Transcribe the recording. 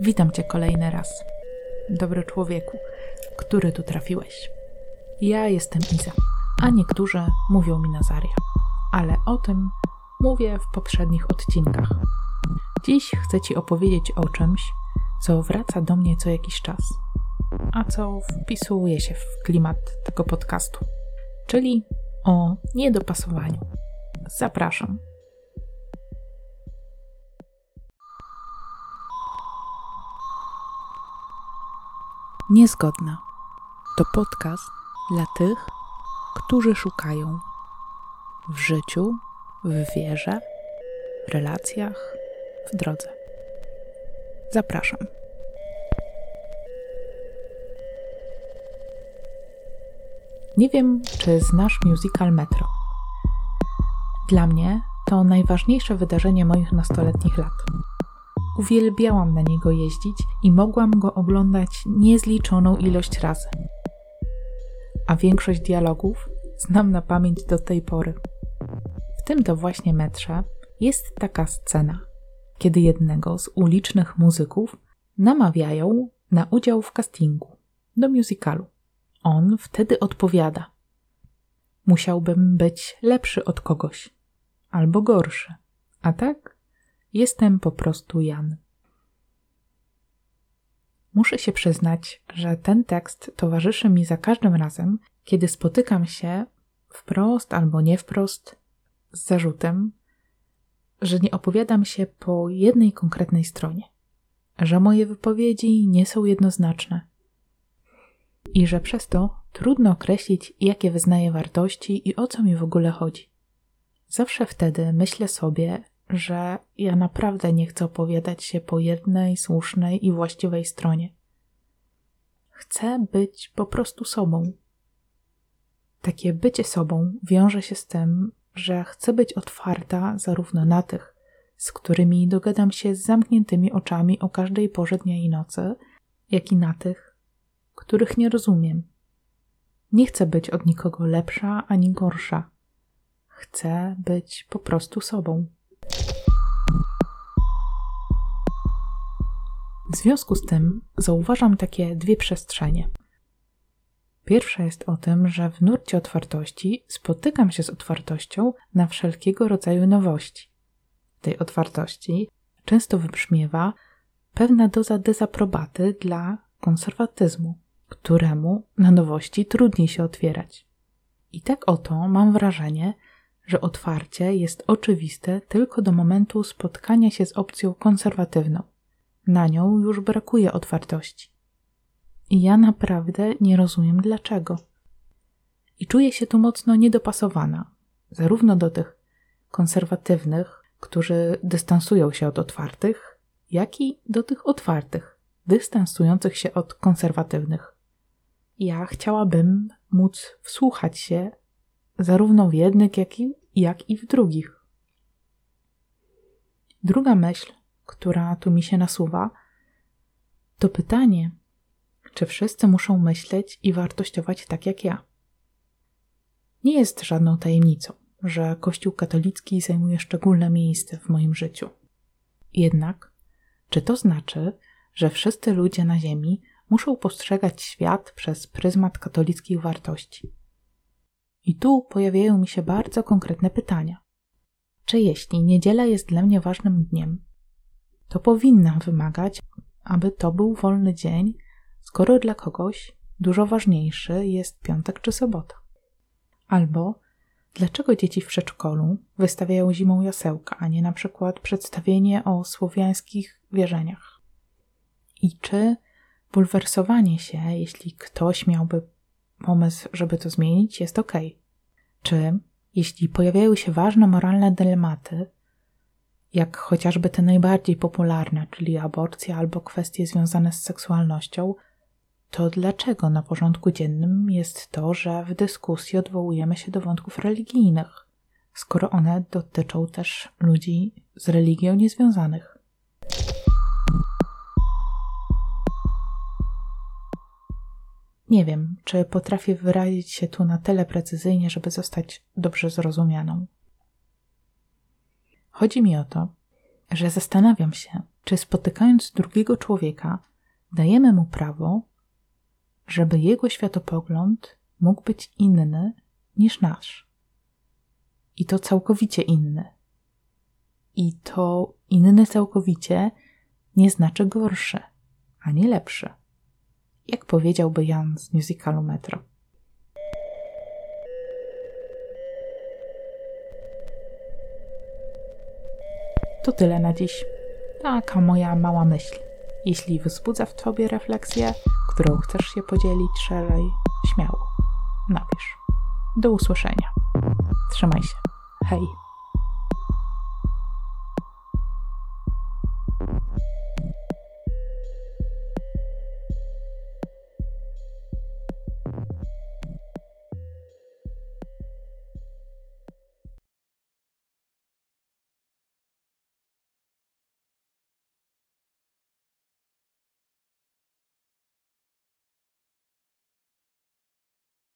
Witam Cię kolejny raz. Dobry człowieku, który tu trafiłeś. Ja jestem Iza, a niektórzy mówią mi Nazaria, ale o tym mówię w poprzednich odcinkach. Dziś chcę Ci opowiedzieć o czymś, co wraca do mnie co jakiś czas, a co wpisuje się w klimat tego podcastu, czyli o niedopasowaniu. Zapraszam. Niezgodna to podcast dla tych, którzy szukają w życiu, w wierze, w relacjach, w drodze. Zapraszam. Nie wiem, czy znasz musical Metro. Dla mnie to najważniejsze wydarzenie moich nastoletnich lat. Uwielbiałam na niego jeździć i mogłam go oglądać niezliczoną ilość razy. A większość dialogów znam na pamięć do tej pory. W tym to właśnie metrze jest taka scena, kiedy jednego z ulicznych muzyków namawiają na udział w castingu do musicalu. On wtedy odpowiada: Musiałbym być lepszy od kogoś, albo gorszy. A tak Jestem po prostu Jan. Muszę się przyznać, że ten tekst towarzyszy mi za każdym razem, kiedy spotykam się wprost albo nie wprost z zarzutem, że nie opowiadam się po jednej konkretnej stronie, że moje wypowiedzi nie są jednoznaczne i że przez to trudno określić, jakie wyznaję wartości i o co mi w ogóle chodzi. Zawsze wtedy myślę sobie, że ja naprawdę nie chcę opowiadać się po jednej słusznej i właściwej stronie. Chcę być po prostu sobą. Takie bycie sobą wiąże się z tym, że chcę być otwarta zarówno na tych, z którymi dogadam się z zamkniętymi oczami o każdej porze dnia i nocy, jak i na tych, których nie rozumiem. Nie chcę być od nikogo lepsza ani gorsza. Chcę być po prostu sobą. W związku z tym zauważam takie dwie przestrzenie. Pierwsza jest o tym, że w nurcie otwartości spotykam się z otwartością na wszelkiego rodzaju nowości. W tej otwartości często wybrzmiewa pewna doza dezaprobaty dla konserwatyzmu, któremu na nowości trudniej się otwierać. I tak oto mam wrażenie, że otwarcie jest oczywiste tylko do momentu spotkania się z opcją konserwatywną. Na nią już brakuje otwartości. I ja naprawdę nie rozumiem dlaczego. I czuję się tu mocno niedopasowana, zarówno do tych konserwatywnych, którzy dystansują się od otwartych, jak i do tych otwartych, dystansujących się od konserwatywnych. Ja chciałabym móc wsłuchać się zarówno w jednych, jak i, jak i w drugich. Druga myśl, która tu mi się nasuwa, to pytanie, czy wszyscy muszą myśleć i wartościować tak jak ja. Nie jest żadną tajemnicą, że Kościół katolicki zajmuje szczególne miejsce w moim życiu. Jednak, czy to znaczy, że wszyscy ludzie na Ziemi muszą postrzegać świat przez pryzmat katolickich wartości? I tu pojawiają mi się bardzo konkretne pytania. Czy jeśli niedziela jest dla mnie ważnym dniem, to powinnam wymagać, aby to był wolny dzień, skoro dla kogoś dużo ważniejszy jest piątek czy sobota? Albo dlaczego dzieci w przedszkolu wystawiają zimą jasełka, a nie na przykład przedstawienie o słowiańskich wierzeniach? I czy bulwersowanie się, jeśli ktoś miałby pomysł, żeby to zmienić, jest ok. Czy jeśli pojawiają się ważne moralne dylematy, jak chociażby te najbardziej popularne, czyli aborcja albo kwestie związane z seksualnością, to dlaczego na porządku dziennym jest to, że w dyskusji odwołujemy się do wątków religijnych, skoro one dotyczą też ludzi z religią niezwiązanych? Nie wiem, czy potrafię wyrazić się tu na tyle precyzyjnie, żeby zostać dobrze zrozumianą. Chodzi mi o to, że zastanawiam się, czy spotykając drugiego człowieka, dajemy mu prawo, żeby jego światopogląd mógł być inny niż nasz. I to całkowicie inny. I to inny całkowicie nie znaczy gorszy, ani lepszy. Jak powiedziałby Jan z musicalu Metro. To tyle na dziś. Taka moja mała myśl. Jeśli wzbudza w tobie refleksję, którą chcesz się podzielić szerzej, śmiało napisz. Do usłyszenia. Trzymaj się. Hej.